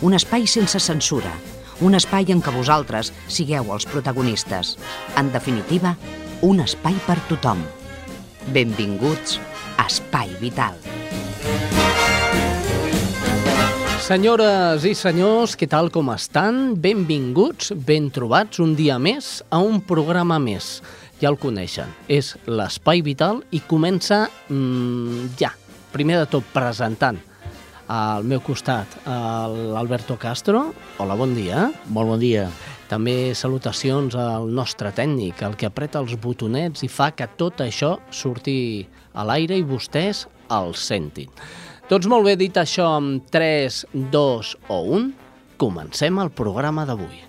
un espai sense censura, un espai en què vosaltres sigueu els protagonistes. En definitiva, un espai per tothom. Benvinguts a Espai Vital. Senyores i senyors, què tal com estan? Benvinguts, ben trobats un dia més a un programa més. Ja el coneixen, és l'Espai Vital i comença mmm, ja, primer de tot presentant al meu costat l'Alberto Castro. Hola, bon dia. Molt bon dia. També salutacions al nostre tècnic, el que apreta els botonets i fa que tot això surti a l'aire i vostès el sentin. Doncs molt bé, dit això amb 3, 2 o 1, comencem el programa d'avui.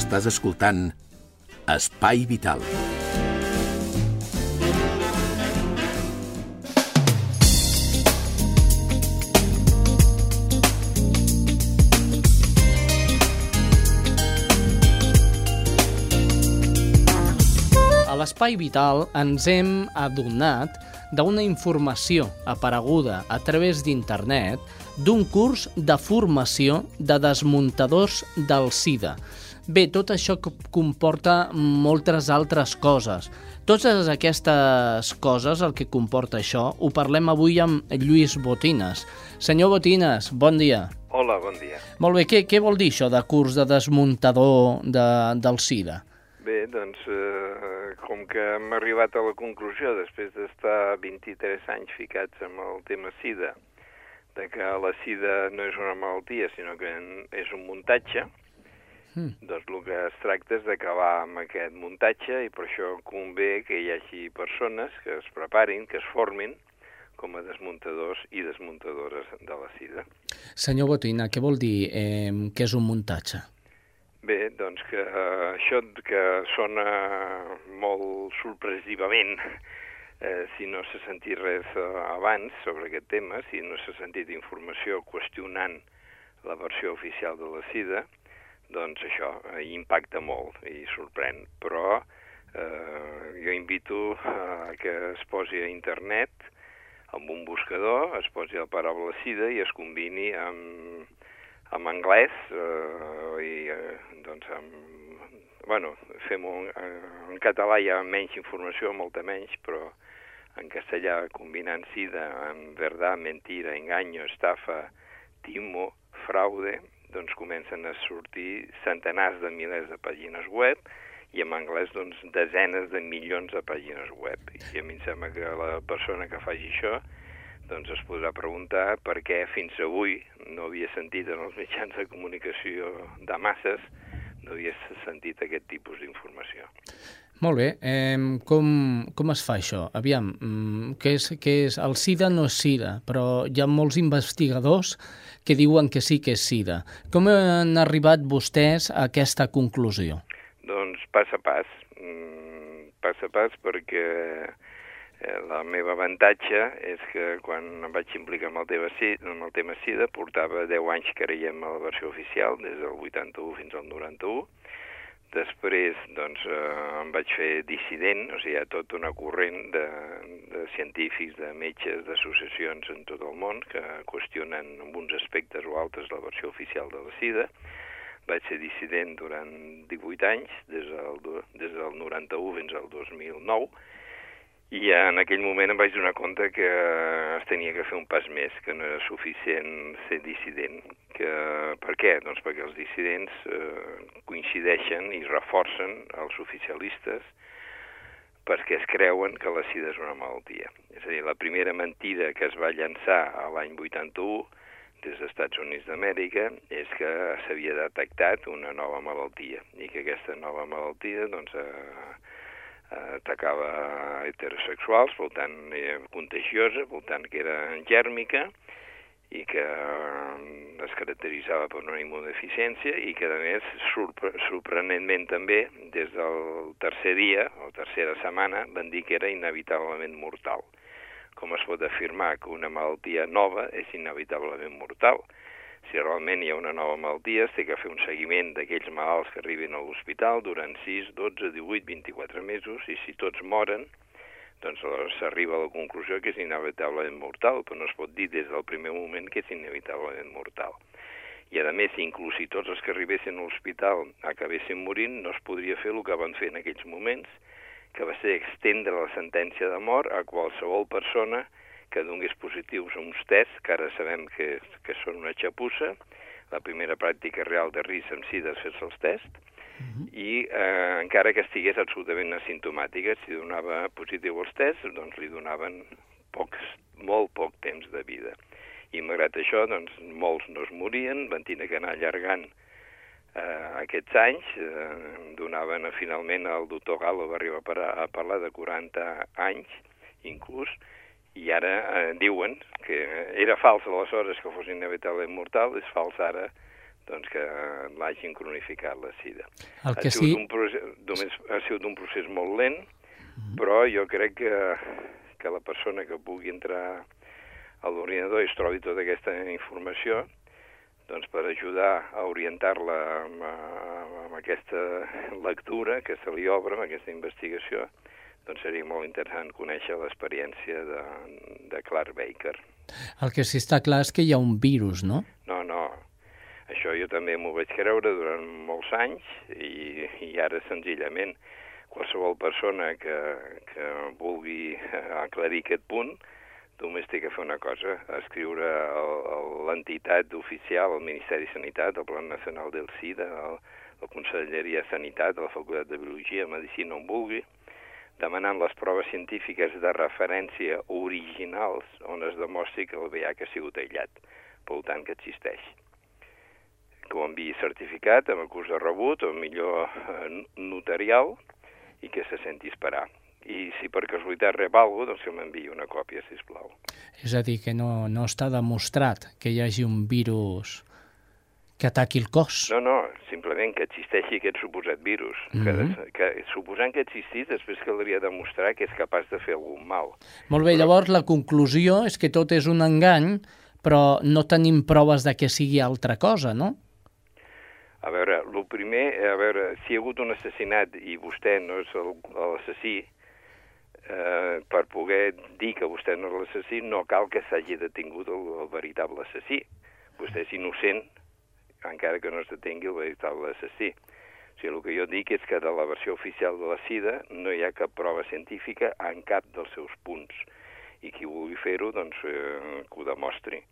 Estàs escoltant Espai Vital. Espai Vital. l'Espai Vital ens hem adonat d'una informació apareguda a través d'internet d'un curs de formació de desmuntadors del SIDA. Bé, tot això comporta moltes altres coses. Totes aquestes coses, el que comporta això, ho parlem avui amb Lluís Botines. Senyor Botines, bon dia. Hola, bon dia. Molt bé, què, què vol dir això de curs de desmuntador de, del SIDA? Bé, doncs, eh, com que hem arribat a la conclusió, després d'estar 23 anys ficats amb el tema SIDA, de que la SIDA no és una malaltia, sinó que és un muntatge, mm. doncs el que es tracta és d'acabar amb aquest muntatge i per això convé que hi hagi persones que es preparin, que es formin, com a desmuntadors i desmuntadores de la SIDA. Senyor Botina, què vol dir eh, que és un muntatge? Bé, doncs que uh, això que sona molt sorpresivament, eh, si no s'ha sentit res uh, abans sobre aquest tema, si no s'ha sentit informació qüestionant la versió oficial de la SIDA, doncs això uh, impacta molt i sorprèn. Però eh, jo invito a que es posi a internet amb un buscador, es posi la paraula SIDA i es combini amb en anglès eh, i eh, doncs amb, bueno, fem un, eh, en català hi ha menys informació, molta menys, però en castellà combinant sida amb verdad, mentira, engaño, estafa, timo, fraude, doncs comencen a sortir centenars de milers de pàgines web i en anglès doncs desenes de milions de pàgines web. I a mi em sembla que la persona que faci això doncs es podrà preguntar per què fins avui no havia sentit en els mitjans de comunicació de masses, no havia sentit aquest tipus d'informació. Molt bé. Eh, com, com es fa això? Aviam, mm, què és, què és? El SIDA no és SIDA, però hi ha molts investigadors que diuen que sí que és SIDA. Com han arribat vostès a aquesta conclusió? Doncs pas a pas. Mm, pas a pas perquè Eh, la meva avantatge és que quan em vaig implicar amb el, SIDA, amb el tema SIDA portava 10 anys que creiem a la versió oficial, des del 81 fins al 91. Després doncs, eh, em vaig fer dissident, o sigui, hi ha tot una corrent de, de científics, de metges, d'associacions en tot el món que qüestionen en uns aspectes o altres la versió oficial de la SIDA. Vaig ser dissident durant 18 anys, des del, des del 91 fins al 2009, i en aquell moment em vaig donar compte que es tenia que fer un pas més, que no era suficient ser dissident. Que, per què? Doncs perquè els dissidents eh, coincideixen i reforcen els oficialistes perquè es creuen que la sida és una malaltia. És a dir, la primera mentida que es va llançar a l'any 81 des dels Estats Units d'Amèrica és que s'havia detectat una nova malaltia i que aquesta nova malaltia doncs, eh, atacava heterosexuals, per tant, contagiosa, per tant, que era gèrmica, i que eh, es caracteritzava per una immunodeficiència i que, a més, sorpre sorprenentment també, des del tercer dia o tercera setmana, van dir que era inevitablement mortal. Com es pot afirmar que una malaltia nova és inevitablement mortal? Si realment hi ha una nova malaltia, té que fer un seguiment d'aquells malalts que arriben a l'hospital durant 6, 12, 18, 24 mesos, i si tots moren, doncs s'arriba a la conclusió que és inevitablement mortal, però no es pot dir des del primer moment que és inevitablement mortal. I a més, inclús si tots els que arribessin a l'hospital acabessin morint, no es podria fer el que van fer en aquells moments, que va ser extendre la sentència de mort a qualsevol persona que donés positius a uns tests, que ara sabem que, que són una xapussa, la primera pràctica real de risc amb sida és fer-se els tests, uh -huh. i eh, encara que estigués absolutament asimptomàtica, si donava positiu als tests, doncs li donaven pocs, molt poc temps de vida. I malgrat això, doncs, molts no es morien, van tenir que anar allargant eh, aquests anys, eh, donaven a, finalment el doctor Galo va arribar a, a parlar de 40 anys, inclús, i ara eh, diuen que era fals aleshores que fos inevitablement mortal, és fals ara doncs que l'hagin cronificat la sida. El que ha, sigut sí... un procés, només, ha sigut un procés molt lent, mm -hmm. però jo crec que, que la persona que pugui entrar a l'ordinador i es trobi tota aquesta informació, doncs per ajudar a orientar-la amb, amb aquesta lectura que se li obre, amb aquesta investigació, doncs seria molt interessant conèixer l'experiència de, de Clark Baker. El que sí està clar és que hi ha un virus, no? No, no, això jo també m'ho vaig creure durant molts anys i, i ara senzillament qualsevol persona que, que vulgui aclarir aquest punt només té que fer una cosa, escriure l'entitat oficial, al Ministeri de Sanitat, al Plan Nacional del SIDA, a la Conselleria de Sanitat, a la Facultat de Biologia, Medicina, on vulgui, demanant les proves científiques de referència originals on es demostri que el VIH ha sigut aïllat, per tant que existeix que ho enviï certificat amb acús de rebut o millor eh, notarial i que se senti esperar. I si per casualitat rep alguna doncs que m'enviï una còpia, si plau. És a dir, que no, no està demostrat que hi hagi un virus que ataqui el cos. No, no, simplement que existeixi aquest suposat virus. Mm -hmm. que, que suposant que existís, després caldria demostrar que és capaç de fer algun mal. Molt bé, Però... llavors la conclusió és que tot és un engany, però no tenim proves de que sigui altra cosa, no? A veure, el primer, a veure, si hi ha hagut un assassinat i vostè no és l'assassí, eh, per poder dir que vostè no és l'assassí, no cal que s'hagi detingut el, el veritable assassí. Vostè és innocent, encara que no es detengui el veritable assassí. O sigui, el que jo dic és que de la versió oficial de la SIDA no hi ha cap prova científica en cap dels seus punts i qui vulgui fer-ho, doncs, eh, que ho demostri.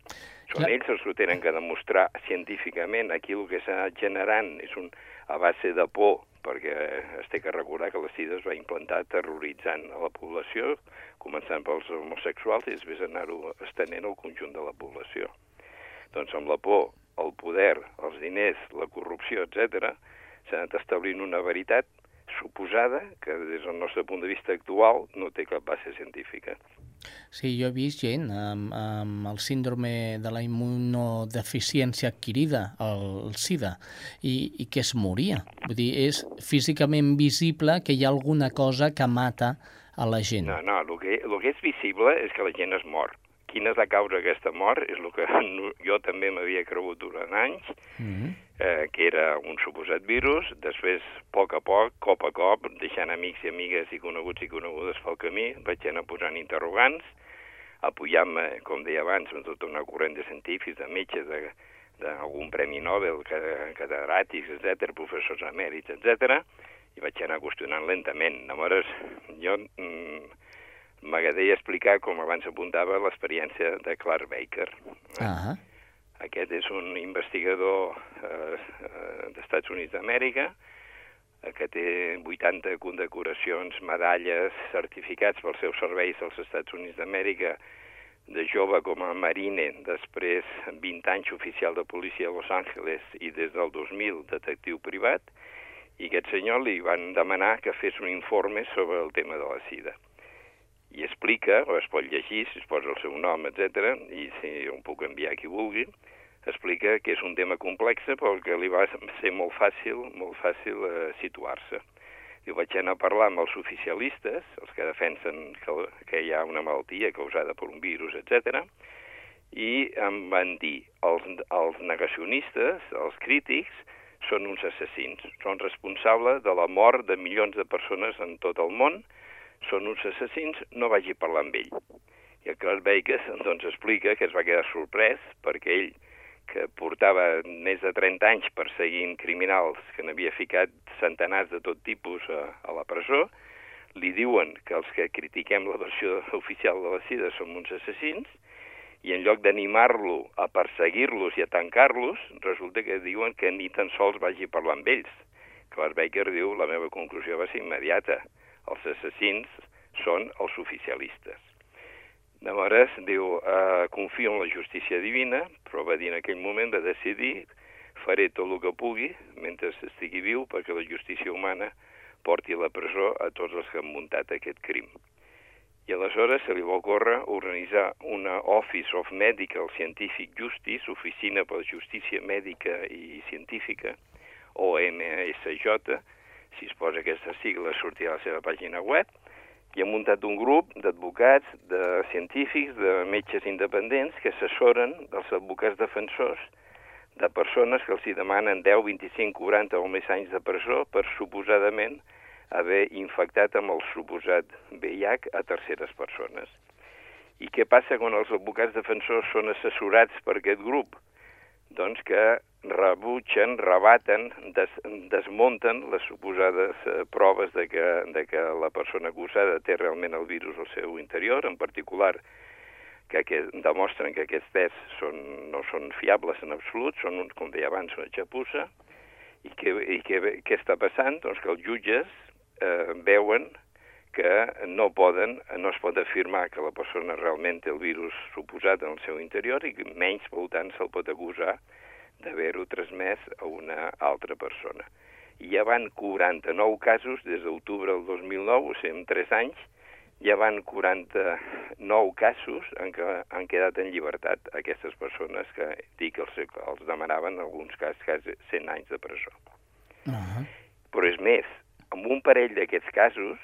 Són Clar. ells els que ho tenen que demostrar científicament. Aquí el que s'ha generant és un, a base de por, perquè es té que recordar que la SIDA es va implantar terroritzant a la població, començant pels homosexuals i després anar-ho estenent al conjunt de la població. Doncs amb la por, el poder, els diners, la corrupció, etc, s'ha anat establint una veritat suposada que des del nostre punt de vista actual no té cap base científica. Sí, jo he vist gent amb, amb el síndrome de la immunodeficiència adquirida, el SIDA, i, i que es moria. Vull dir, és físicament visible que hi ha alguna cosa que mata a la gent. No, no, el que, el que és visible és que la gent es mor. Quina és la causa d'aquesta mort és el que jo també m'havia cregut durant anys, mm -hmm eh, que era un suposat virus, després, a poc a poc, cop a cop, deixant amics i amigues i coneguts i conegudes pel camí, vaig anar posant interrogants, apoyant-me, com deia abans, amb tota una corrent de científics, de metges, de, d'algun premi Nobel, catedràtics, etc, professors emèrits, etc, i vaig anar qüestionant lentament. Llavors, jo mm, m'agradaria explicar, com abans apuntava, l'experiència de Clark Baker. Uh -huh. Aquest és un investigador eh, eh d'Estats Units d'Amèrica eh, que té 80 condecoracions, medalles, certificats pels seus serveis als Estats Units d'Amèrica, de jove com a marine, després 20 anys oficial de policia a Los Angeles i des del 2000 detectiu privat, i aquest senyor li van demanar que fes un informe sobre el tema de la sida. I explica, o es pot llegir, si es posa el seu nom, etc i si ho puc enviar qui vulgui, explica que és un tema complex però que li va ser molt fàcil, molt fàcil eh, situar-se. I vaig anar a parlar amb els oficialistes, els que defensen que, que hi ha una malaltia causada per un virus, etc i em van dir els, els negacionistes, els crítics, són uns assassins, són responsables de la mort de milions de persones en tot el món, són uns assassins, no vagi a parlar amb ell. I el Clark Baker doncs, explica que es va quedar sorprès perquè ell, que portava més de 30 anys perseguint criminals que n'havia ficat centenars de tot tipus a, a la presó, li diuen que els que critiquem la versió oficial de la SIDA som uns assassins, i en lloc d'animar-lo a perseguir-los i a tancar-los, resulta que diuen que ni tan sols vagi a parlar amb ells. Clark Baker diu, la meva conclusió va ser immediata, els assassins són els oficialistes. Llavors, diu, eh, confio en la justícia divina, però va dir en aquell moment, va decidir, faré tot el que pugui mentre estigui viu perquè la justícia humana porti a la presó a tots els que han muntat aquest crim. I aleshores se li va ocórrer organitzar una Office of Medical Scientific Justice, Oficina per Justícia Mèdica i Científica, OMSJ, si es posa aquesta sigla sortirà a la seva pàgina web, i ha muntat un grup d'advocats, de científics, de metges independents que assessoren dels advocats defensors de persones que els hi demanen 10, 25, 40 o més anys de presó per suposadament haver infectat amb el suposat VIH a terceres persones. I què passa quan els advocats defensors són assessorats per aquest grup? Doncs que rebutgen, rebaten, des, desmunten les suposades eh, proves de que, de que la persona acusada té realment el virus al seu interior, en particular que, que demostren que aquests tests són, no són fiables en absolut, són, un, com deia abans, una xapussa, i què, i què, què està passant? Doncs que els jutges eh, veuen que no poden, no es pot afirmar que la persona realment té el virus suposat en el seu interior i que menys, per tant, se'l pot acusar d'haver-ho transmès a una altra persona. Ja van 49 casos des d'octubre del 2009, o sigui, en 3 anys, ja van 49 casos en què han quedat en llibertat aquestes persones que dic els, els demanaven en alguns casos quasi 100 anys de presó. Uh -huh. Però és més, en un parell d'aquests casos,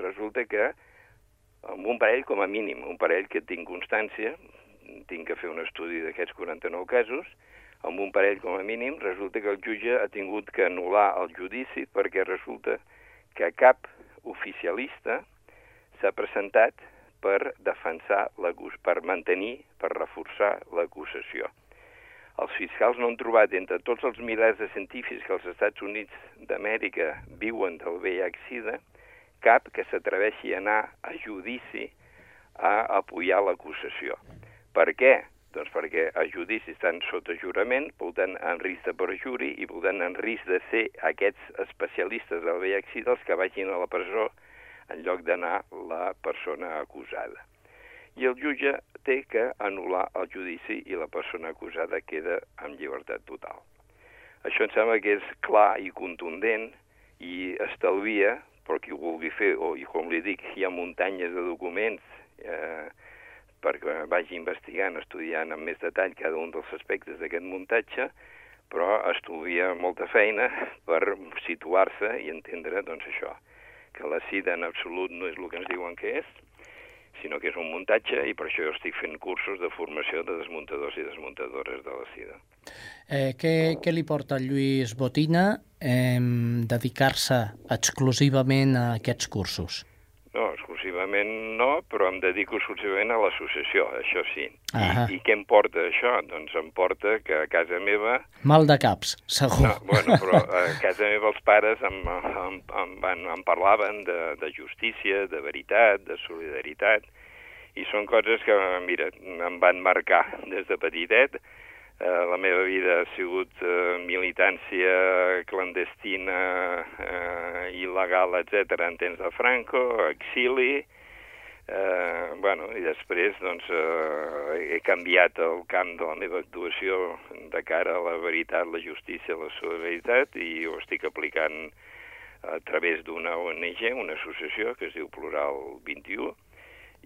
resulta que, en un parell com a mínim, un parell que tinc constància, tinc que fer un estudi d'aquests 49 casos, amb un parell com a mínim, resulta que el jutge ha tingut que anul·lar el judici perquè resulta que cap oficialista s'ha presentat per defensar per mantenir, per reforçar l'acusació. Els fiscals no han trobat entre tots els milers de científics que als Estats Units d'Amèrica viuen del VIH-Sida cap que s'atreveixi a anar a judici a apoyar l'acusació. Per què? Doncs perquè a judici estan sota jurament, tant en risc de perjuri i tant en risc de ser aquests especialistes del VIH-Sida els que vagin a la presó en lloc d'anar la persona acusada i el jutge té que anul·lar el judici i la persona acusada queda en llibertat total. Això em sembla que és clar i contundent i estalvia, però qui ho vulgui fer, o i com li dic, hi ha muntanyes de documents eh, perquè vagi investigant, estudiant amb més detall cada un dels aspectes d'aquest muntatge, però estudia molta feina per situar-se i entendre doncs, això, que la sida en absolut no és el que ens diuen que és, sinó que és un muntatge i per això jo estic fent cursos de formació de desmuntadors i desmuntadores de la sida. Eh, què, què li porta a Lluís Botina eh, dedicar-se exclusivament a aquests cursos? No, exclusivament no, però em dedico exclusivament a l'associació, això sí. I, I què em porta això? Doncs em porta que a casa meva... Mal de caps, segur. No, bueno, però a casa meva els pares em, em, em, van, em parlaven de, de justícia, de veritat, de solidaritat, i són coses que, mira, em van marcar des de petitet, Eh, la meva vida ha sigut eh, militància clandestina, eh, il·legal, etc en temps de Franco, exili, eh, bueno, i després doncs, eh, he canviat el camp de la meva actuació de cara a la veritat, la justícia, la solidaritat, i ho estic aplicant a través d'una ONG, una associació que es diu Plural 21,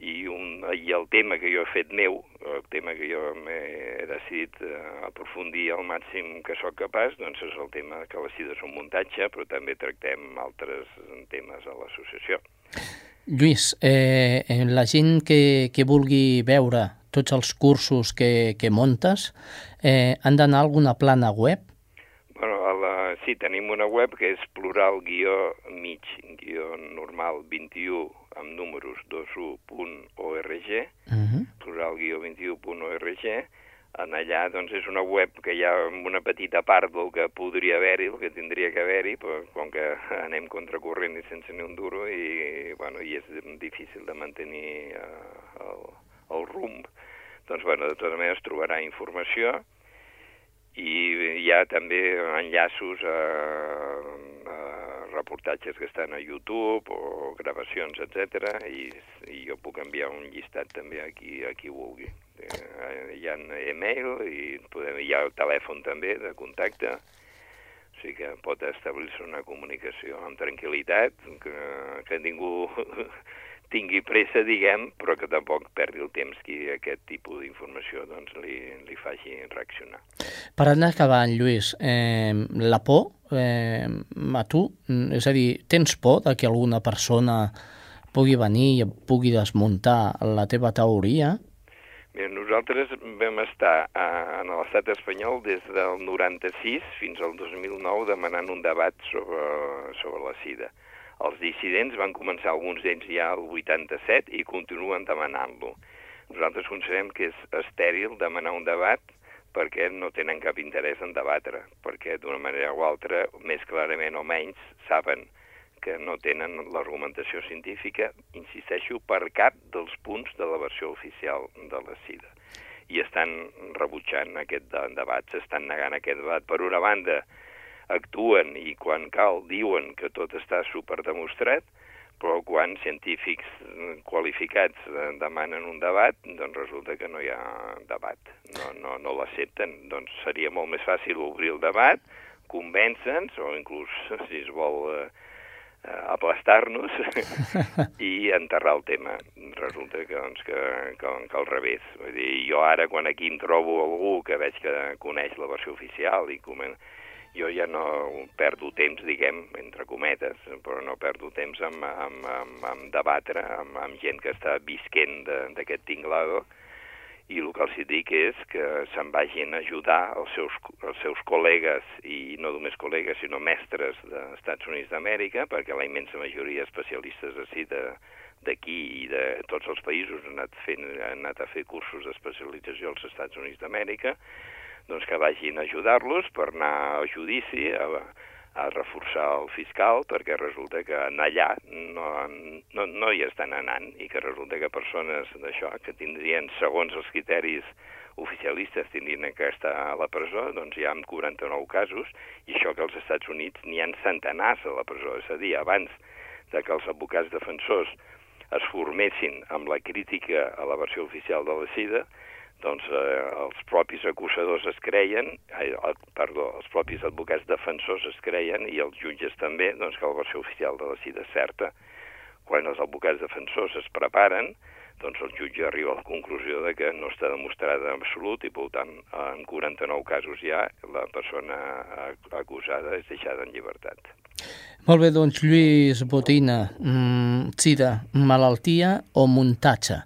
i, un, i el tema que jo he fet meu, el tema que jo he decidit eh, aprofundir al màxim que sóc capaç, doncs és el tema que la cides és un muntatge, però també tractem altres temes a l'associació. Lluís, eh, la gent que, que vulgui veure tots els cursos que, que montes, eh, han d'anar a alguna plana web? Bueno, a la, sí, tenim una web que és plural-mig-normal21 amb números 21.org, uh -huh. plural-21.org, en allà doncs, és una web que hi ha una petita part del que podria haver-hi, el que tindria que haver-hi, però com que anem contracorrent i sense ni un duro i, bueno, i és difícil de mantenir uh, el, el rumb, doncs bueno, de totes maneres trobarà informació i hi ha també enllaços a, a reportatges que estan a YouTube o gravacions, etc. I, i jo puc enviar un llistat també a qui, a qui vulgui. Eh, hi ha e-mail i podem, hi ha el telèfon també de contacte, o sigui que pot establir-se una comunicació amb tranquil·litat, que, que ningú tingui pressa, diguem, però que tampoc perdi el temps que aquest tipus d'informació doncs, li, li faci reaccionar. Per anar acabant, Lluís, eh, la por eh, a tu, és a dir, tens por de que alguna persona pugui venir i pugui desmuntar la teva teoria? Bé, nosaltres vam estar a, en l'estat espanyol des del 96 fins al 2009 demanant un debat sobre, sobre la sida. Els dissidents van començar alguns d'ells ja al 87 i continuen demanant-lo. Nosaltres considerem que és estèril demanar un debat perquè no tenen cap interès en debatre, perquè d'una manera o altra, més clarament o menys, saben que no tenen l'argumentació científica, insisteixo, per cap dels punts de la versió oficial de la SIDA. I estan rebutjant aquest debat, s'estan negant aquest debat. Per una banda, actuen i quan cal diuen que tot està superdemostrat, però quan científics qualificats demanen un debat, doncs resulta que no hi ha debat, no, no, no l'accepten. Doncs seria molt més fàcil obrir el debat, convèncer-nos, o inclús, si es vol, eh, eh aplastar-nos i enterrar el tema. Resulta que, doncs, que, que, que al revés. Vull dir, jo ara, quan aquí em trobo algú que veig que coneix la versió oficial i comença jo ja no perdo temps, diguem, entre cometes, però no perdo temps en, en, en, en debatre amb, amb gent que està visquent d'aquest tinglado, i el que els dic és que se'n vagin a ajudar els seus, els seus col·legues, i no només col·legues, sinó mestres dels Estats Units d'Amèrica, perquè la immensa majoria especialistes així d'aquí i de tots els països han anat, fent, han anat a fer cursos d'especialització als Estats Units d'Amèrica, doncs que vagin a ajudar-los per anar a judici, a, a reforçar el fiscal, perquè resulta que en allà no, no, no hi estan anant i que resulta que persones d'això que tindrien, segons els criteris oficialistes, tindrien que estar a la presó, doncs hi ha 49 casos, i això que als Estats Units n'hi ha centenars a la presó, és a dir, abans de que els advocats defensors es formessin amb la crítica a la versió oficial de la SIDA, doncs eh, els propis acusadors es creien, eh, perdó, els propis advocats defensors es creien i els jutges també, doncs que la versió oficial de la CIDA és certa. Quan els advocats defensors es preparen, doncs el jutge arriba a la conclusió de que no està demostrada en absolut i, per tant, en 49 casos ja la persona acusada és deixada en llibertat. Molt bé, doncs Lluís Botina, mm, SIDA, malaltia o muntatge?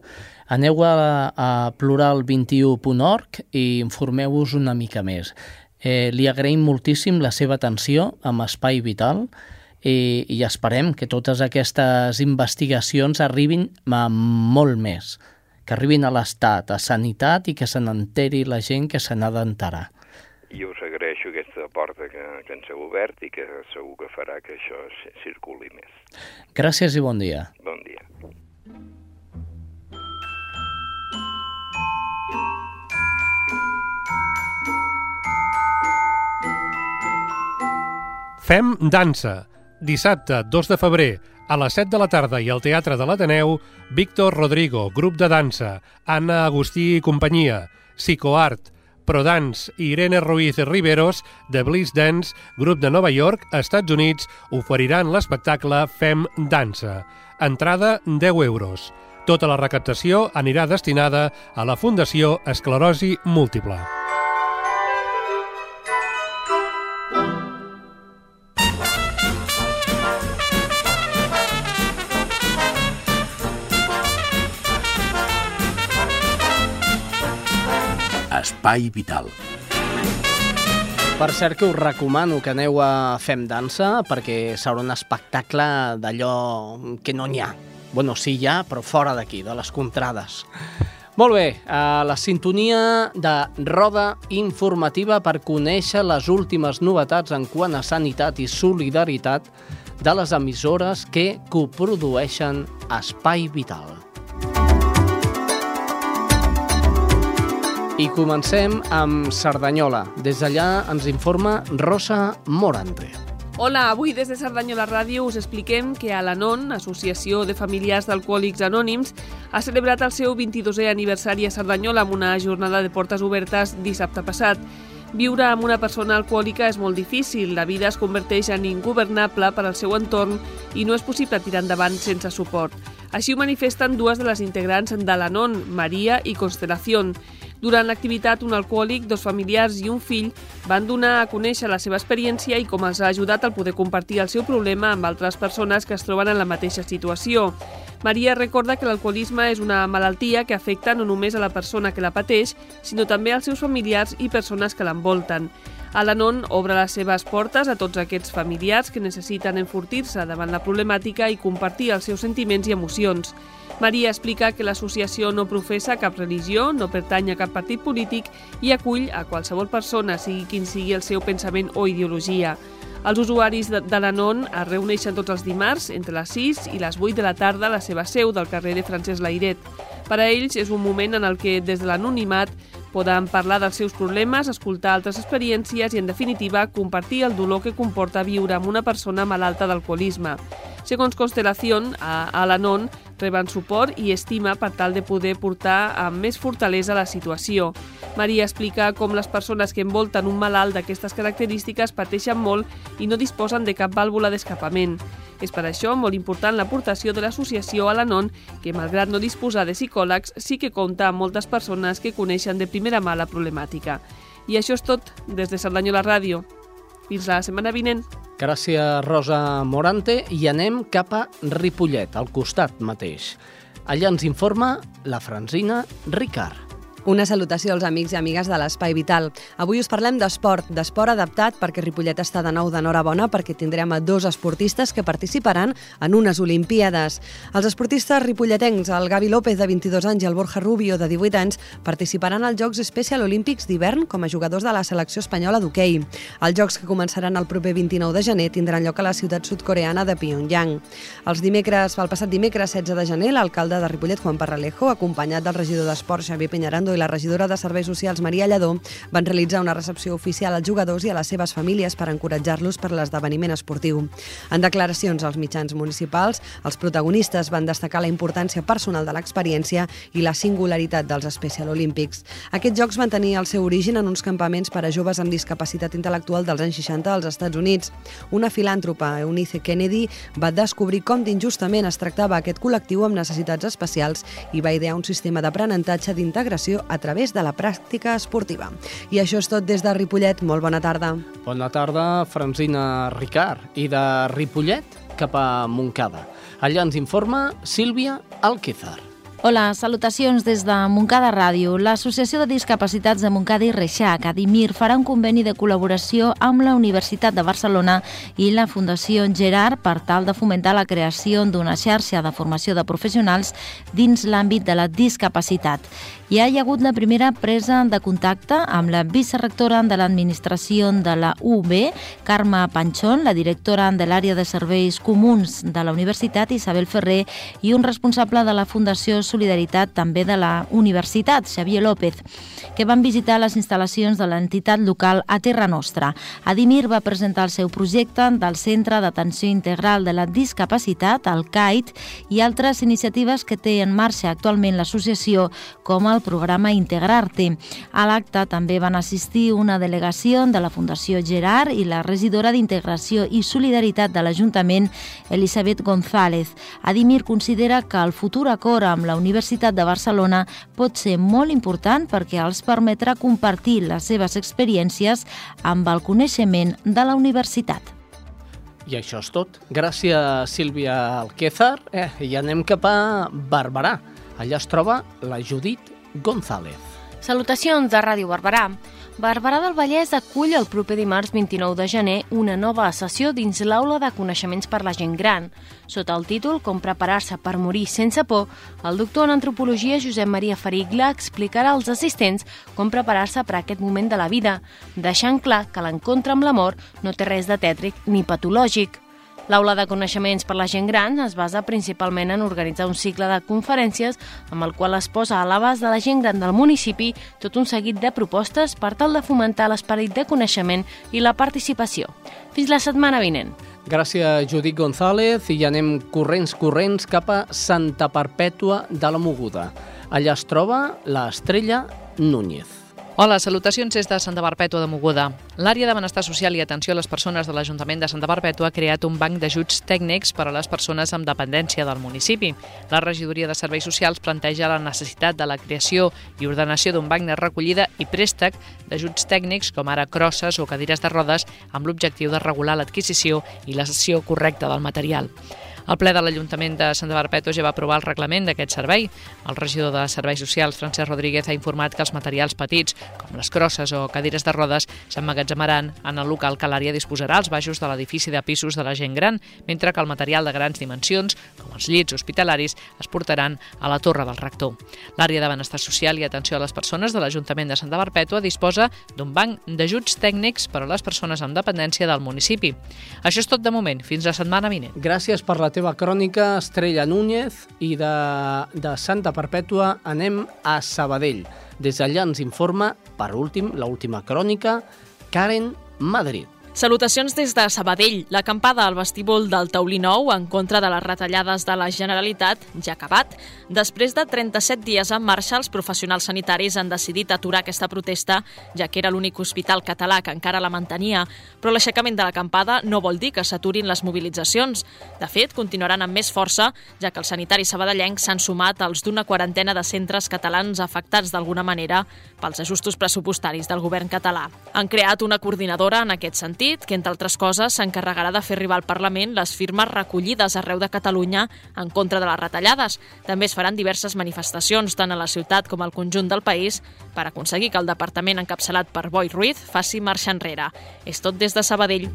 Aneu a, a plural21.org i informeu-vos una mica més. Eh, li agraïm moltíssim la seva atenció amb Espai Vital i, i esperem que totes aquestes investigacions arribin a molt més, que arribin a l'Estat, a Sanitat i que se n'enteri la gent que se n'ha d'enterar. I us agraeixo aquesta porta que, que ens heu obert i que segur que farà que això circuli més. Gràcies i bon dia. Bon dia. Fem dansa. Dissabte, 2 de febrer, a les 7 de la tarda i al Teatre de l'Ateneu, Víctor Rodrigo, grup de dansa, Anna Agustí i companyia, Psicoart, Prodance i Irene Ruiz Riveros, de Bliss Dance, grup de Nova York, Estats Units, oferiran l'espectacle Fem Dansa. Entrada 10 euros. Tota la recaptació anirà destinada a la Fundació Esclerosi Múltiple. Espai Vital. Per cert que us recomano que aneu a Fem Dansa perquè serà un espectacle d'allò que no n'hi ha. Bueno, sí hi ha, però fora d'aquí, de les contrades. Molt bé, a la sintonia de roda informativa per conèixer les últimes novetats en quant a sanitat i solidaritat de les emissores que coprodueixen Espai Vital. I comencem amb Cerdanyola. Des d'allà ens informa Rosa Morante. Hola, avui des de Cerdanyola Ràdio us expliquem que Alanon, Associació de Familiars d'Alcohòlics Anònims, ha celebrat el seu 22è aniversari a Cerdanyola amb una jornada de portes obertes dissabte passat. Viure amb una persona alcohòlica és molt difícil, la vida es converteix en ingovernable per al seu entorn i no és possible tirar endavant sense suport. Així ho manifesten dues de les integrants de l'Anon, Maria i Constelació. Durant l'activitat, un alcohòlic, dos familiars i un fill van donar a conèixer la seva experiència i com els ha ajudat al poder compartir el seu problema amb altres persones que es troben en la mateixa situació. Maria recorda que l'alcoholisme és una malaltia que afecta no només a la persona que la pateix, sinó també als seus familiars i persones que l'envolten. Alanon obre les seves portes a tots aquests familiars que necessiten enfortir-se davant la problemàtica i compartir els seus sentiments i emocions. Maria explica que l'associació no professa cap religió, no pertany a cap partit polític i acull a qualsevol persona, sigui quin sigui el seu pensament o ideologia. Els usuaris de, l'Anon es reuneixen tots els dimarts entre les 6 i les 8 de la tarda a la seva seu del carrer de Francesc Lairet. Per a ells és un moment en el que, des de l'anonimat, Poden parlar dels seus problemes, escoltar altres experiències i, en definitiva, compartir el dolor que comporta viure amb una persona malalta d'alcoholisme. Segons Constelació, a Alanon reben suport i estima per tal de poder portar amb més fortalesa la situació. Maria explica com les persones que envolten un malalt d'aquestes característiques pateixen molt i no disposen de cap vàlvula d'escapament. És per això molt important l'aportació de l'associació Alanon, que malgrat no disposar de psicòlegs, sí que compta amb moltes persones que coneixen de primera mà la problemàtica. I això és tot des de Cerdanyola Ràdio. Fins la setmana vinent. Gràcies, Rosa Morante, i anem cap a Ripollet, al costat mateix. Allà ens informa la Francina Ricard. Una salutació als amics i amigues de l'Espai Vital. Avui us parlem d'esport, d'esport adaptat perquè Ripollet està de nou d'enhorabona perquè tindrem a dos esportistes que participaran en unes Olimpíades. Els esportistes ripolletencs, el Gavi López de 22 anys i el Borja Rubio de 18 anys, participaran als Jocs Special Olímpics d'hivern com a jugadors de la selecció espanyola d'hoquei. Els Jocs que començaran el proper 29 de gener tindran lloc a la ciutat sudcoreana de Pyongyang. Els dimecres, el passat dimecres 16 de gener, l'alcalde de Ripollet, Juan Parralejo, acompanyat del regidor d'Esport, Xavier Peñarando, i la regidora de Serveis Socials, Maria Lledó, van realitzar una recepció oficial als jugadors i a les seves famílies per encoratjar-los per l'esdeveniment esportiu. En declaracions als mitjans municipals, els protagonistes van destacar la importància personal de l'experiència i la singularitat dels Special Olímpics. Aquests jocs van tenir el seu origen en uns campaments per a joves amb discapacitat intel·lectual dels anys 60 als Estats Units. Una filàntropa, Eunice Kennedy, va descobrir com d'injustament es tractava aquest col·lectiu amb necessitats especials i va idear un sistema d'aprenentatge d'integració a través de la pràctica esportiva. I això és tot des de Ripollet. Molt bona tarda. Bona tarda, Francina Ricard. I de Ripollet cap a Montcada. Allà ens informa Sílvia Alquizar. Hola, salutacions des de Montcada Ràdio. L'Associació de Discapacitats de Montcada i Reixac, Adimir, farà un conveni de col·laboració amb la Universitat de Barcelona i la Fundació Gerard per tal de fomentar la creació d'una xarxa de formació de professionals dins l'àmbit de la discapacitat. Ja hi ha hagut la primera presa de contacte amb la vicerectora de l'administració de la UB, Carme Panchón, la directora de l'àrea de serveis comuns de la Universitat, Isabel Ferrer, i un responsable de la Fundació Solidaritat també de la Universitat, Xavier López, que van visitar les instal·lacions de l'entitat local a Terra Nostra. Adimir va presentar el seu projecte del Centre d'Atenció Integral de la Discapacitat, el CAIT, i altres iniciatives que té en marxa actualment l'associació, com el programa Integrarte. A l'acte també van assistir una delegació de la Fundació Gerard i la regidora d'Integració i Solidaritat de l'Ajuntament, Elisabet González. Adimir considera que el futur acord amb la Universitat de Barcelona pot ser molt important perquè els permetrà compartir les seves experiències amb el coneixement de la universitat. I això és tot. Gràcies, Sílvia Alquézar. Eh, I anem cap a Barberà. Allà es troba la Judit González. Salutacions de Ràdio Barberà. Barberà del Vallès acull el proper dimarts 29 de gener una nova sessió dins l'aula de coneixements per la gent gran. Sota el títol Com preparar-se per morir sense por, el doctor en antropologia Josep Maria Ferigla explicarà als assistents com preparar-se per aquest moment de la vida, deixant clar que l'encontre amb la mort no té res de tètric ni patològic. L'aula de coneixements per la gent gran es basa principalment en organitzar un cicle de conferències amb el qual es posa a l'abast de la gent gran del municipi tot un seguit de propostes per tal de fomentar l'esperit de coneixement i la participació. Fins la setmana vinent. Gràcies, Judit González, i anem corrents, corrents cap a Santa Perpètua de la Moguda. Allà es troba l'estrella Núñez. Hola, salutacions des de Santa Perpètua de Moguda. L'àrea de benestar social i atenció a les persones de l'Ajuntament de Santa Perpètua ha creat un banc d'ajuts tècnics per a les persones amb dependència del municipi. La regidoria de serveis socials planteja la necessitat de la creació i ordenació d'un banc de recollida i préstec d'ajuts tècnics com ara crosses o cadires de rodes amb l'objectiu de regular l'adquisició i la cessió correcta del material. El ple de l'Ajuntament de Santa Perpètua ja va aprovar el reglament d'aquest servei. El regidor de Serveis Socials, Francesc Rodríguez, ha informat que els materials petits, com les crosses o cadires de rodes, s'emmagatzemaran en el local que l'àrea disposarà als baixos de l'edifici de pisos de la gent gran, mentre que el material de grans dimensions, com els llits hospitalaris, es portaran a la torre del rector. L'àrea de benestar social i atenció a les persones de l'Ajuntament de Santa Perpètua disposa d'un banc d'ajuts tècnics per a les persones amb dependència del municipi. Això és tot de moment. Fins la setmana vinent. Gràcies per la teva crònica, Estrella Núñez, i de, de Santa Perpètua anem a Sabadell. Des d'allà ens informa, per últim, l'última crònica, Karen Madrid. Salutacions des de Sabadell. L'acampada al vestíbul del Taulí Nou en contra de les retallades de la Generalitat ja ha acabat. Després de 37 dies en marxa, els professionals sanitaris han decidit aturar aquesta protesta, ja que era l'únic hospital català que encara la mantenia. Però l'aixecament de l'acampada no vol dir que s'aturin les mobilitzacions. De fet, continuaran amb més força, ja que els sanitaris sabadellencs s'han sumat als d'una quarantena de centres catalans afectats d'alguna manera pels ajustos pressupostaris del govern català. Han creat una coordinadora en aquest sentit partit que, entre altres coses, s'encarregarà de fer arribar al Parlament les firmes recollides arreu de Catalunya en contra de les retallades. També es faran diverses manifestacions, tant a la ciutat com al conjunt del país, per aconseguir que el departament encapçalat per Boi Ruiz faci marxa enrere. És tot des de Sabadell.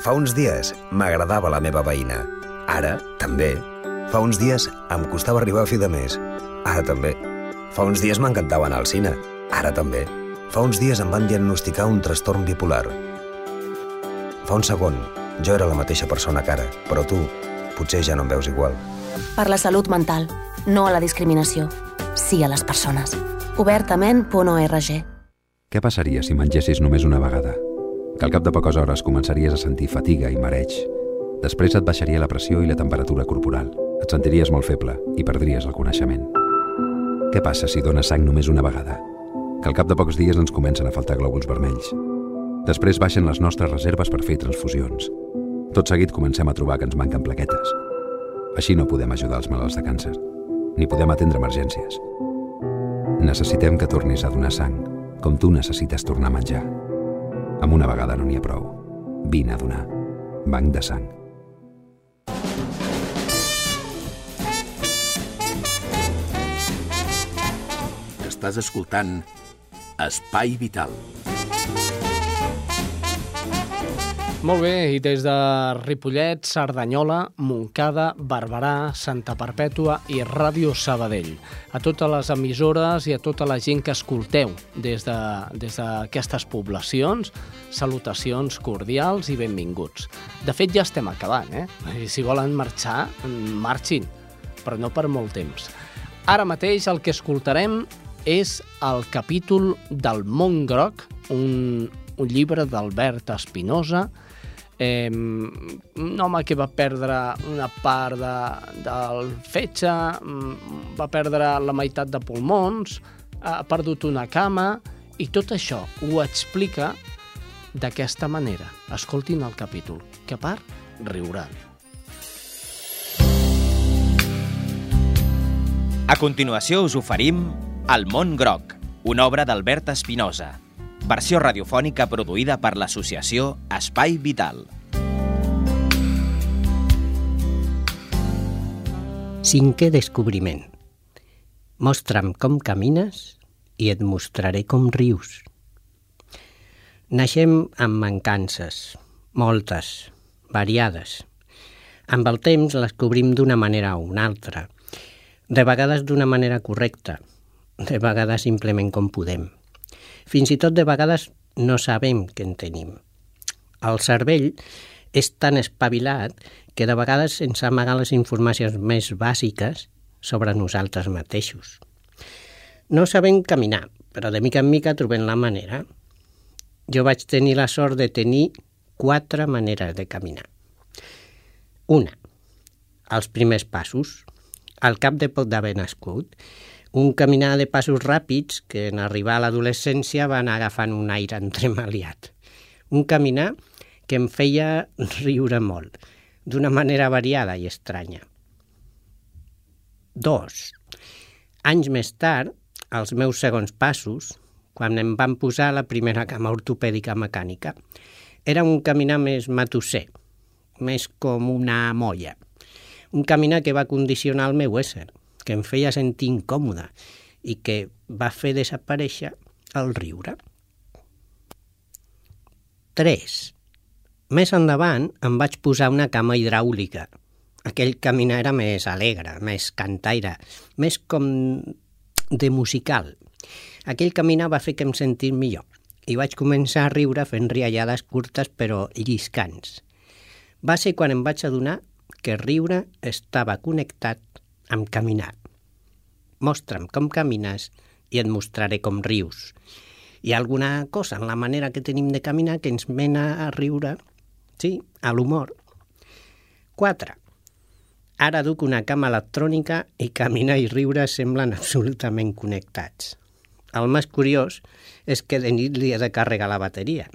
Fa uns dies m'agradava la meva veïna. Ara, també. Fa uns dies em costava arribar a fi de mes. Ara també. Fa uns dies m'encantava anar al cine. Ara també. Fa uns dies em van diagnosticar un trastorn bipolar. Fa un segon, jo era la mateixa persona que ara, però tu potser ja no em veus igual. Per la salut mental, no a la discriminació. Sí a les persones. Obertament.org Què passaria si mengessis només una vegada? Que al cap de poques hores començaries a sentir fatiga i mareig. Després et baixaria la pressió i la temperatura corporal. Et sentiries molt feble i perdries el coneixement. Què passa si dones sang només una vegada? Que al cap de pocs dies ens comencen a faltar glòbuls vermells. Després baixen les nostres reserves per fer transfusions. Tot seguit comencem a trobar que ens manquen plaquetes. Així no podem ajudar els malalts de càncer, ni podem atendre emergències. Necessitem que tornis a donar sang, com tu necessites tornar a menjar. Amb una vegada no n'hi ha prou. Vine a donar. Banc de sang. Estàs escoltant Espai Vital. Molt bé, i des de Ripollet, Cerdanyola, Montcada, Barberà, Santa Perpètua i Ràdio Sabadell. A totes les emissores i a tota la gent que escolteu des d'aquestes de, poblacions, salutacions cordials i benvinguts. De fet, ja estem acabant, eh? Si volen marxar, marxin però no per molt temps. Ara mateix el que escoltarem és el capítol del Mont Groc, un, un llibre d'Albert Espinosa, eh, un home que va perdre una part de, del fetge, mm, va perdre la meitat de pulmons, ha perdut una cama, i tot això ho explica d'aquesta manera. Escoltin el capítol, que a part riuran. A continuació us oferim El món groc, una obra d'Albert Espinosa, versió radiofònica produïda per l'associació Espai Vital. Cinquè descobriment. Mostra'm com camines i et mostraré com rius. Naixem amb mancances, moltes, variades. Amb el temps les cobrim d'una manera o una altra, de vegades d'una manera correcta, de vegades simplement com podem. Fins i tot de vegades no sabem què en tenim. El cervell és tan espavilat que de vegades ens amaga les informacions més bàsiques sobre nosaltres mateixos. No sabem caminar, però de mica en mica trobem la manera. Jo vaig tenir la sort de tenir quatre maneres de caminar. Una, els primers passos. Al cap de poc d'haver nascut, un caminar de passos ràpids que en arribar a l'adolescència van agafant un aire entremaliat. Un caminar que em feia riure molt, d'una manera variada i estranya. Dos. Anys més tard, els meus segons passos, quan em van posar la primera cama ortopèdica mecànica, era un caminar més matusser, més com una molla. Un caminar que va condicionar el meu ésser, que em feia sentir incòmode i que va fer desaparèixer el riure. 3. Més endavant em vaig posar una cama hidràulica. Aquell caminar era més alegre, més cantaire, més com de musical. Aquell caminar va fer que em sentis millor i vaig començar a riure fent riallades curtes però lliscants. Va ser quan em vaig adonar que riure estava connectat amb caminar. Mostra'm com camines i et mostraré com rius. Hi ha alguna cosa en la manera que tenim de caminar que ens mena a riure, sí, a l'humor. 4. Ara duc una cama electrònica i caminar i riure semblen absolutament connectats. El més curiós és que de nit li he de carregar la bateria.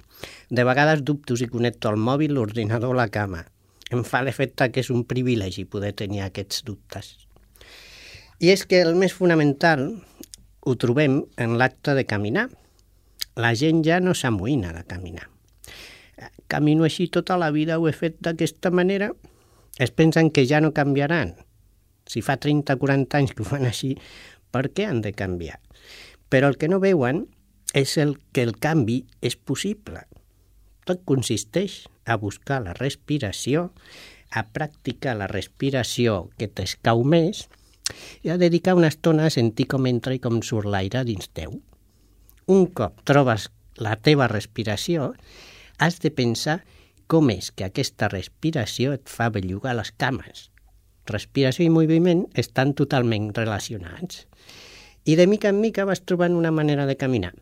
De vegades dubto si connecto el mòbil, l'ordinador o la cama. Em fa l'efecte que és un privilegi poder tenir aquests dubtes. I és que el més fonamental ho trobem en l'acte de caminar. La gent ja no s'amoïna de caminar. Camino així tota la vida, ho he fet d'aquesta manera. Es pensen que ja no canviaran. Si fa 30 o 40 anys que ho fan així, per què han de canviar? Però el que no veuen és el que el canvi és possible. Tot consisteix a buscar la respiració, a practicar la respiració que t'escau més i a dedicar una estona a sentir com entra i com surt l'aire dins teu. Un cop trobes la teva respiració, has de pensar com és que aquesta respiració et fa bellugar les cames. Respiració i moviment estan totalment relacionats. I de mica en mica vas trobant una manera de caminar.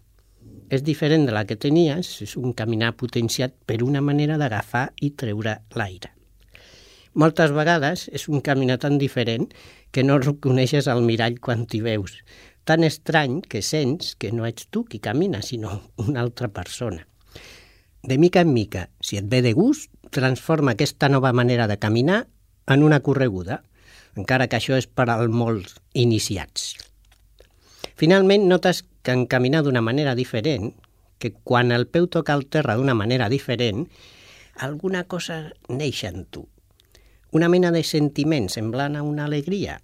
És diferent de la que tenies, és un caminar potenciat per una manera d'agafar i treure l'aire. Moltes vegades és un caminar tan diferent que no reconeixes al mirall quan t'hi veus, tan estrany que sents que no ets tu qui camina, sinó una altra persona. De mica en mica, si et ve de gust, transforma aquesta nova manera de caminar en una correguda, encara que això és per als molts iniciats. Finalment, notes que en caminar d'una manera diferent, que quan el peu toca el terra d'una manera diferent, alguna cosa neix en tu. Una mena de sentiment semblant a una alegria.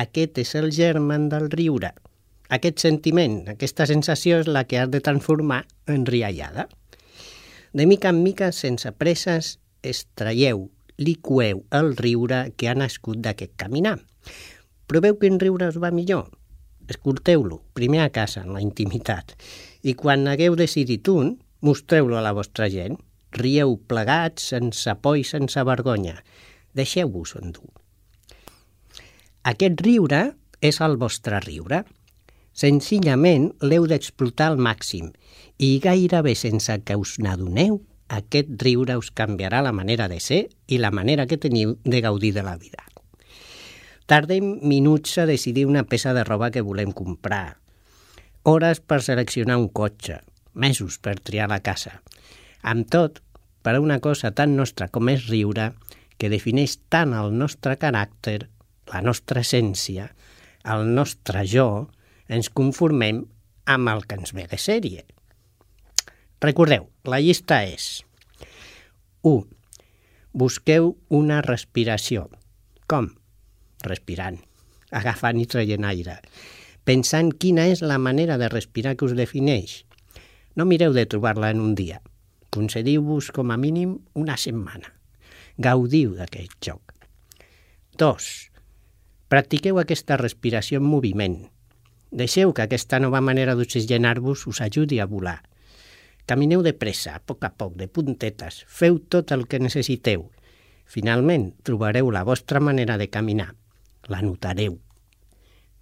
Aquest és el germen del riure. Aquest sentiment, aquesta sensació és la que has de transformar en riallada. De mica en mica, sense presses, extraieu, liqueu el riure que ha nascut d'aquest caminar. Proveu quin riure us va millor. Escolteu-lo, primer a casa, en la intimitat, i quan hagueu decidit un, mostreu-lo a la vostra gent. Rieu plegats, sense por i sense vergonya. Deixeu-vos endur. Aquest riure és el vostre riure. Senzillament l'heu d'explotar al màxim i gairebé sense que us n'adoneu, aquest riure us canviarà la manera de ser i la manera que teniu de gaudir de la vida. Tardem minuts a decidir una peça de roba que volem comprar, hores per seleccionar un cotxe, mesos per triar la casa. Amb tot, per a una cosa tan nostra com és riure, que defineix tant el nostre caràcter, la nostra essència, el nostre jo, ens conformem amb el que ens ve de sèrie. Recordeu, la llista és 1. Busqueu una respiració. Com? Respirant, agafant i traient aire, pensant quina és la manera de respirar que us defineix. No mireu de trobar-la en un dia. Concediu-vos com a mínim una setmana. Gaudiu d'aquest joc. 2. Practiqueu aquesta respiració en moviment. Deixeu que aquesta nova manera d'oxigenar-vos us ajudi a volar. Camineu de pressa, a poc a poc, de puntetes. Feu tot el que necessiteu. Finalment, trobareu la vostra manera de caminar. La notareu.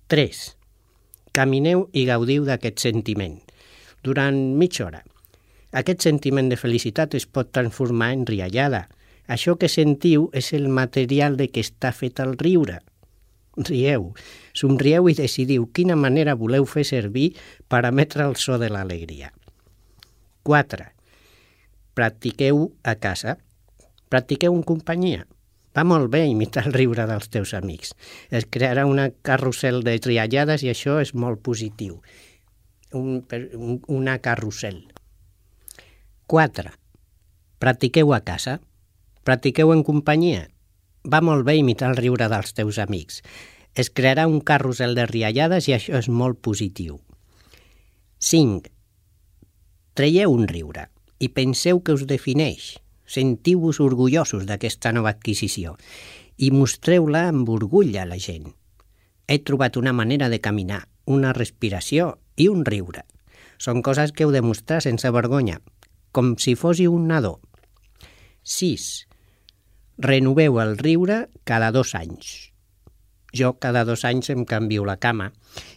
3. Camineu i gaudiu d'aquest sentiment. Durant mitja hora. Aquest sentiment de felicitat es pot transformar en riallada. Això que sentiu és el material de què està fet el riure. Rieu, somrieu i decidiu quina manera voleu fer servir per emetre el so de l'alegria. 4. Practiqueu a casa. Practiqueu en companyia. Va molt bé imitar el riure dels teus amics. Es crearà una carrusel de triallades i això és molt positiu. Un, un, una carrusel. 4. Practiqueu a casa. Practiqueu en companyia. Va molt bé imitar el riure dels teus amics. Es crearà un carrusel de riallades i això és molt positiu. 5. Traieu un riure i penseu que us defineix. Sentiu-vos orgullosos d'aquesta nova adquisició i mostreu-la amb orgull a la gent. He trobat una manera de caminar, una respiració i un riure. Són coses que heu de mostrar sense vergonya, com si fóssiu un nadó. 6. Renoveu el riure cada dos anys. Jo cada dos anys em canvio la cama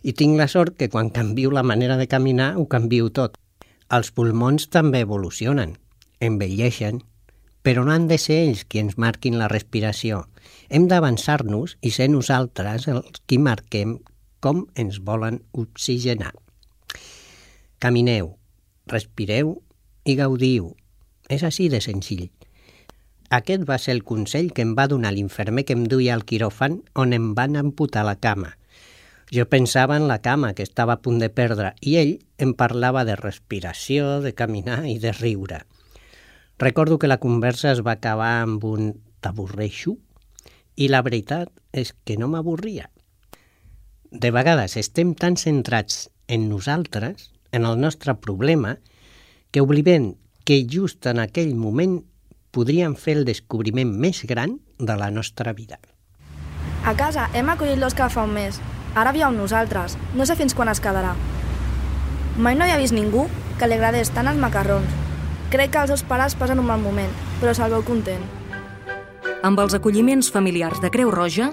i tinc la sort que quan canvio la manera de caminar ho canvio tot. Els pulmons també evolucionen, envelleixen, però no han de ser ells qui ens marquin la respiració. Hem d'avançar-nos i ser nosaltres els qui marquem com ens volen oxigenar. Camineu, respireu i gaudiu. És així de senzill. Aquest va ser el consell que em va donar l'infermer que em duia al quiròfan on em van amputar la cama. Jo pensava en la cama que estava a punt de perdre i ell em parlava de respiració, de caminar i de riure. Recordo que la conversa es va acabar amb un t'avorreixo i la veritat és que no m'avorria. De vegades estem tan centrats en nosaltres, en el nostre problema, que oblidem que just en aquell moment podríem fer el descobriment més gran de la nostra vida. A casa hem acollit l'Òscar fa un mes Ara viu amb nosaltres. No sé fins quan es quedarà. Mai no havia vist ningú que li agradés tant els macarrons. Crec que els seus pares passen un mal moment, però se'l veu content. Amb els acolliments familiars de Creu Roja,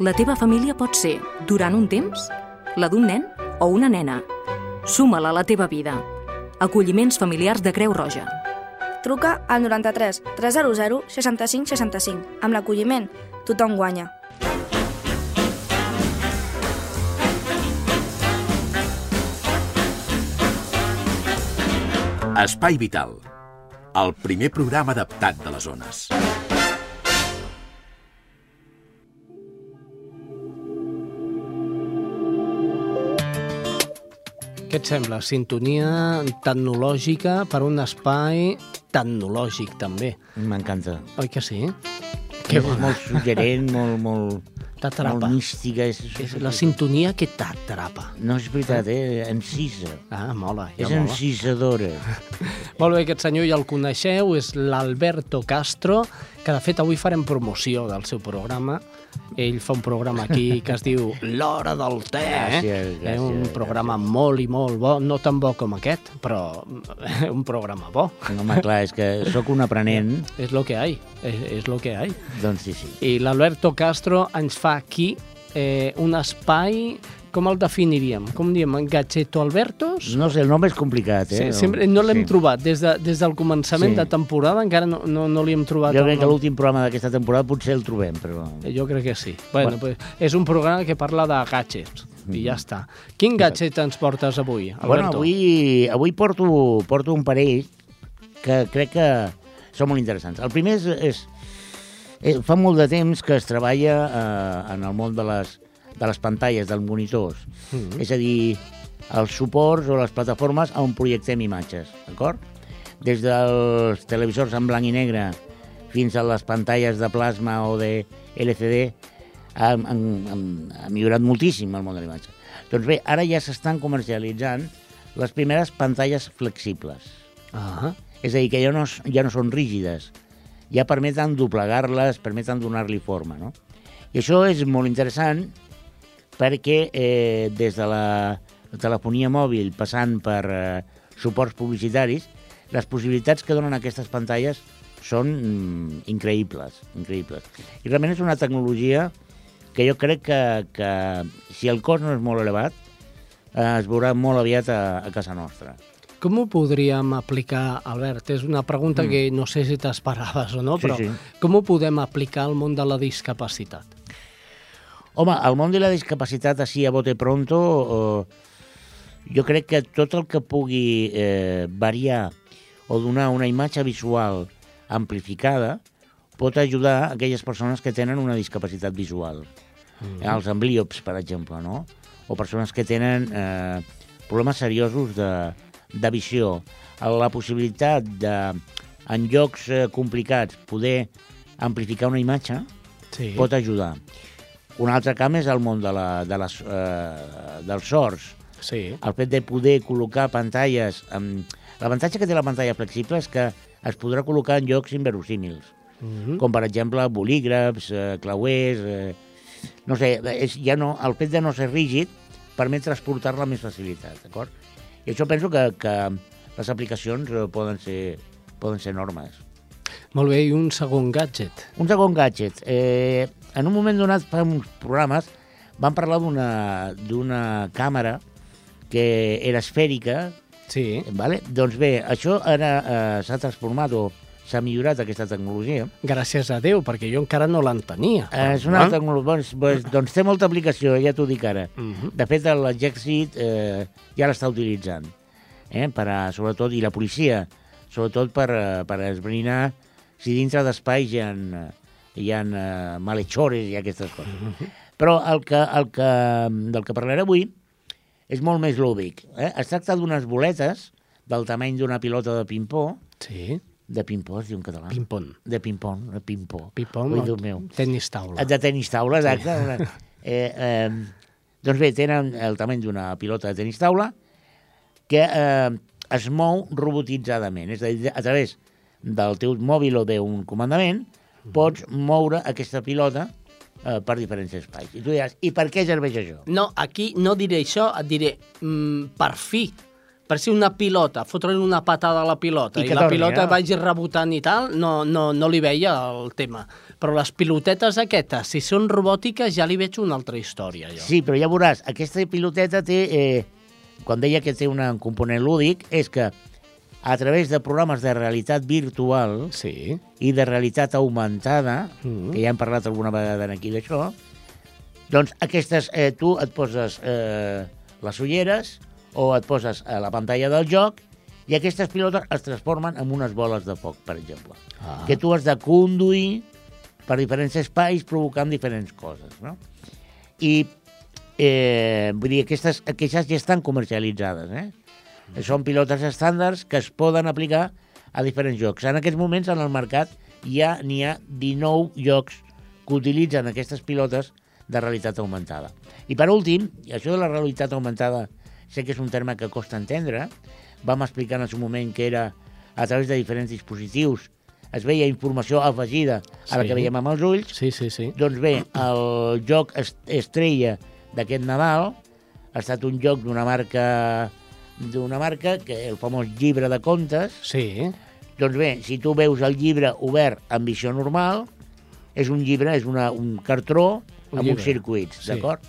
la teva família pot ser, durant un temps, la d'un nen o una nena. Suma-la a la teva vida. Acolliments familiars de Creu Roja. Truca al 93 300 65 65. Amb l'acolliment, tothom guanya. Espai Vital, el primer programa adaptat de les zones. Què et sembla? Sintonia tecnològica per un espai tecnològic, també. M'encanta. Oi que sí? Que és molt suggerent, molt, molt, T'atrapa. molt mística. És, És la sintonia que t'atrapa. No, és veritat, eh? Encisa. Ah, mola, ja és mola. encisadora. Molt bé, aquest senyor ja el coneixeu, és l'Alberto Castro, que de fet avui farem promoció del seu programa. Ell fa un programa aquí que es diu L'Hora del Té. Gràcies, eh? Un gràcies. programa molt i molt bo, no tan bo com aquest, però un programa bo. No, home, clar, és que sóc un aprenent. És lo que hay, és, és lo que hay. Doncs sí, sí. I l'Alberto Castro ens fa aquí eh, un espai... Com el definiríem? Com diem? Gadgeto Albertos? No sé, el nom és complicat, eh? Sí, sempre, no l'hem Sí. trobat. Des, de, des del començament Sí. de temporada encara no, no, no li hem trobat Jo crec que l'últim programa d'aquesta temporada potser el trobem, però... Jo crec que sí. Bueno, Bueno. Pues, és un programa que parla de gadgets i ja està. Quin gadget ens portes avui, Alberto? Bueno, avui, avui porto, porto un parell que crec que són molt interessants. El primer és, és, és fa molt de temps que es treballa eh, en el món de les, de les pantalles, dels monitors. Mhm. És a dir, els suports o les plataformes on projectem imatges, d'acord? Des dels televisors en blanc i negre fins a les pantalles de plasma o de LCD ha, ha, ha, millorat moltíssim el món de l'imatge. Doncs bé, ara ja s'estan comercialitzant les primeres pantalles flexibles. Ah. És a dir, que ja no, ja no són rígides, ja permeten doblegar-les, permeten donar-li forma, no? I això és molt interessant perquè eh, des de la telefonia mòbil passant per eh, suports publicitaris, les possibilitats que donen aquestes pantalles són mm, increïbles, increïbles. I realment és una tecnologia que jo crec que, que si el cost no és molt elevat, eh, es veurà molt aviat a, a casa nostra. Com ho podríem aplicar, Albert? És una pregunta Mm. que no sé si t'esperaves o no, Sí, però sí. com ho podem aplicar al món de la discapacitat? Home, el món de la discapacitat així a bote pronto, eh, jo crec que tot el que pugui eh, variar o donar una imatge visual amplificada pot ajudar a aquelles persones que tenen una discapacitat visual. Mhm. Els amblíops, per exemple, no? O persones que tenen eh, problemes seriosos de, de visió. La possibilitat de, en llocs eh, complicats, poder amplificar una imatge Sí. pot ajudar. Un altre camp és el món de la, de les, eh, dels sords. Sí. El fet de poder col·locar pantalles... Amb... L'avantatge que té la pantalla flexible és que es podrà col·locar en llocs inverosímils, Mhm. com per exemple bolígrafs, eh, clauers... Eh, no sé, és, ja no, el fet de no ser rígid permet transportar-la amb més facilitat, d'acord? I això penso que, que les aplicacions eh, poden ser, poden ser enormes. Molt bé, i un segon gadget. Un segon gadget. Eh, en un moment donat, fa uns programes, van parlar d'una d'una càmera que era esfèrica. Sí. Vale? Doncs bé, això ara eh, s'ha transformat o s'ha millorat aquesta tecnologia. Gràcies a Déu, perquè jo encara no l'entenia. Eh, és una tecnologia... Doncs, doncs, doncs té molta aplicació, ja t'ho dic ara. Mhm. De fet, l'exèrcit eh, ja l'està utilitzant, eh, per a, sobretot, i la policia, sobretot per, eh, per esbrinar si dintre d'espais hi ha, hi ha eh, malhechores i aquestes coses. Però el que, el que, del que parlaré avui és molt més lúdic. Eh? Es tracta d'unes boletes del tamany d'una pilota de ping-pong. Sí. De ping-pong, es diu en català. Ping-pong. De ping-pong, de ping-pong. Ping-pong, Ui, no, Déu meu. tenis taula. De tenis taula, exacte. Sí. Eh, eh, doncs bé, tenen el tamany d'una pilota de tenis taula que eh, es mou robotitzadament. És a dir, a través del teu mòbil o d'un comandament pots moure aquesta pilota eh, per diferents espais. I tu diràs, i per què serveix això? No, aquí no diré això, et diré mm, per fi. Per si una pilota, fotre una patada a la pilota I i, la torni, pilota no? vagi rebotant i tal, no, no, no li veia el tema. Però les pilotetes aquestes, si són robòtiques, ja li veig una altra història, jo. Sí, però ja veuràs, aquesta piloteta té... Eh, quan deia que té un component lúdic, és que a través de programes de realitat virtual sí. i de realitat augmentada, Mm. que ja hem parlat alguna vegada aquí d'això, doncs aquestes, eh, tu et poses eh, les ulleres o et poses a la pantalla del joc i aquestes pilotes es transformen en unes boles de foc, per exemple, Ah. que tu has de conduir per diferents espais provocant diferents coses, no? I eh, vull dir, aquestes, aquestes ja estan comercialitzades, eh? Són pilotes estàndards que es poden aplicar a diferents jocs. En aquests moments, en el mercat, ja n'hi ha 19 jocs que utilitzen aquestes pilotes de realitat augmentada. I per últim, i això de la realitat augmentada sé que és un terme que costa entendre, vam explicar en el seu moment que era a través de diferents dispositius es veia informació afegida a la Sí. que veiem amb els ulls. Sí, sí, sí. Doncs bé, el joc est- estrella d'aquest Nadal ha estat un joc d'una marca d'una marca, que el famós llibre de contes. Sí. Doncs bé, si tu veus el llibre obert en visió normal, és un llibre, és una, un cartró amb llibre. uns circuits, Sí. d'acord?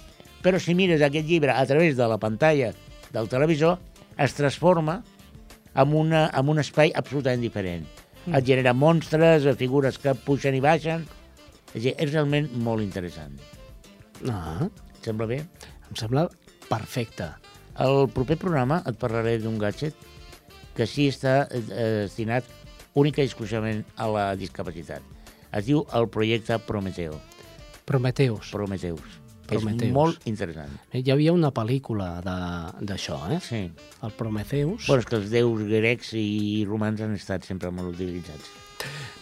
Però si mires aquest llibre a través de la pantalla del televisor, es transforma en, una, en un espai absolutament diferent. Mm. Et genera monstres, figures que pugen i baixen... És, dir, és realment molt interessant. Ah. Et sembla bé? Em sembla perfecte. El proper programa et parlaré d'un gadget que sí està eh, destinat única i exclusivament a la discapacitat. Es diu el projecte Prometeo. Prometeus. Prometeus. Prometeus. És molt interessant. Hi havia una pel·lícula d'això, eh? Sí. El Prometheus. Bueno, és que els déus grecs i romans han estat sempre molt utilitzats.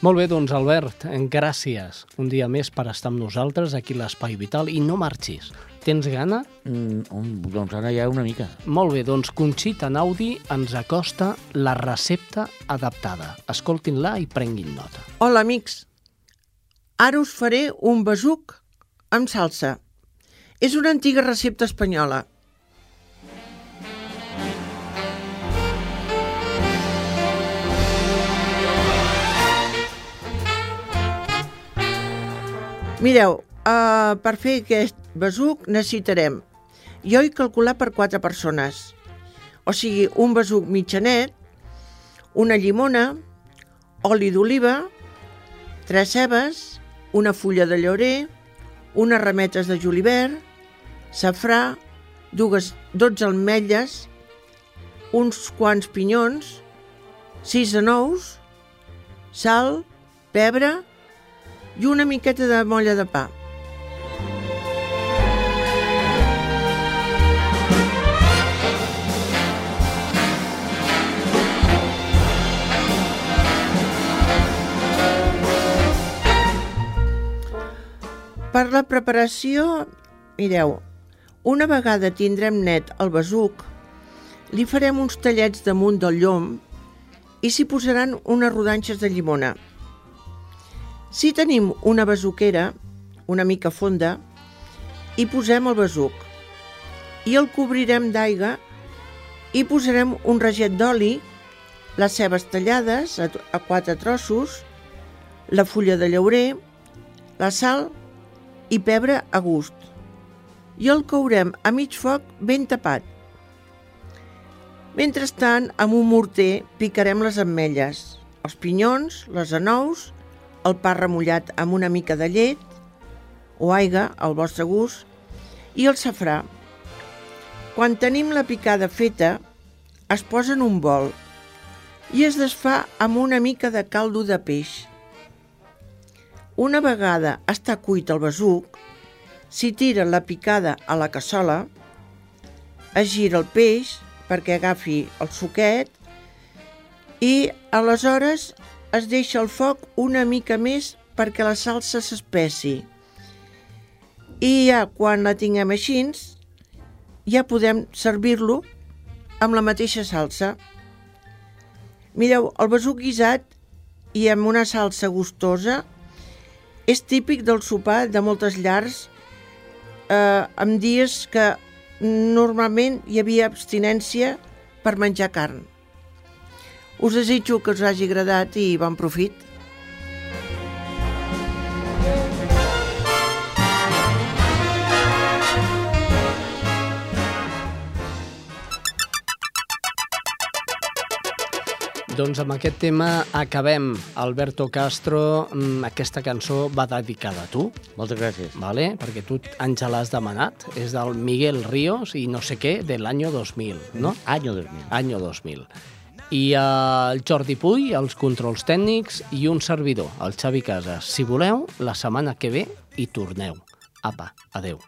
Molt bé, doncs, Albert, gràcies un dia més per estar amb nosaltres aquí a l'Espai Vital i no marxis. Tens gana? Mm, doncs ara ja una mica. Molt bé, doncs Conxita Naudi ens acosta la recepta adaptada. Escoltin-la i prenguin nota. Hola, amics. Ara us faré un besuc amb salsa. És una antiga recepta espanyola. Mireu, uh, per fer aquest besuc necessitarem jo he calculat per quatre persones. O sigui, un besuc mitjanet, una llimona, oli d'oliva, tres cebes, una fulla de llaurer, unes rametes de julivert, safrà, dues, 12 ametlles, uns quants pinyons, sis de nous, sal, pebre i una miqueta de molla de pa. Per la preparació, mireu, una vegada tindrem net el besuc, li farem uns tallets damunt del llom i s'hi posaran unes rodanxes de llimona. Si tenim una besuquera, una mica fonda, hi posem el besuc i el cobrirem d'aigua i posarem un raget d'oli, les cebes tallades a quatre trossos, la fulla de llaurer, la sal i pebre a gust. I el courem a mig foc ben tapat. Mentrestant, amb un morter picarem les ametlles, els pinyons, les anous, el pa remullat amb una mica de llet o aigua, al vostre gust, i el safrà. Quan tenim la picada feta, es posa en un bol i es desfà amb una mica de caldo de peix. Una vegada està cuit el besuc, s'hi tira la picada a la cassola, es gira el peix perquè agafi el suquet i aleshores es deixa el foc una mica més perquè la salsa s'espessi. I ja quan la tinguem així, ja podem servir-lo amb la mateixa salsa. Mireu, el besuc guisat i amb una salsa gustosa és típic del sopar de moltes llars eh, en dies que normalment hi havia abstinència per menjar carn. Us desitjo que us hagi agradat i bon profit. Doncs amb aquest tema acabem. Alberto Castro, mm, aquesta cançó va dedicada a tu. Moltes gràcies. Vale? Perquè tu ens l'has demanat. És del Miguel Ríos i no sé què, de l'any 2000, no? Año 2000. Año 2000. I eh, el Jordi Puy, els controls tècnics i un servidor, el Xavi Casas. Si voleu, la setmana que ve hi torneu. Apa, adeu.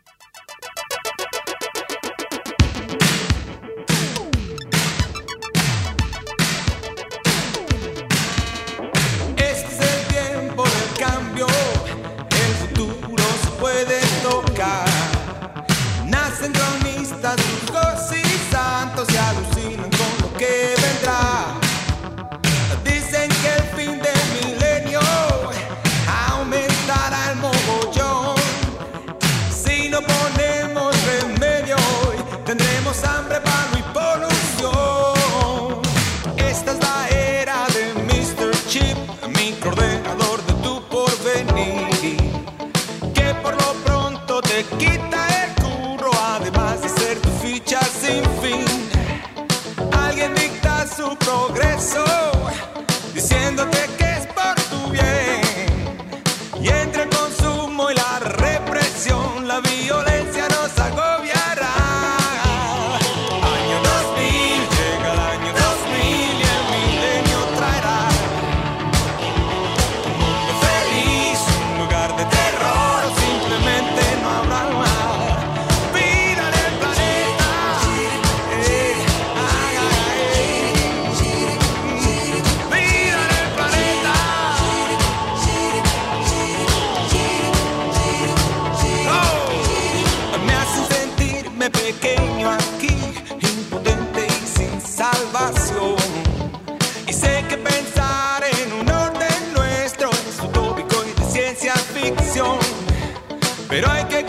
Pero hay que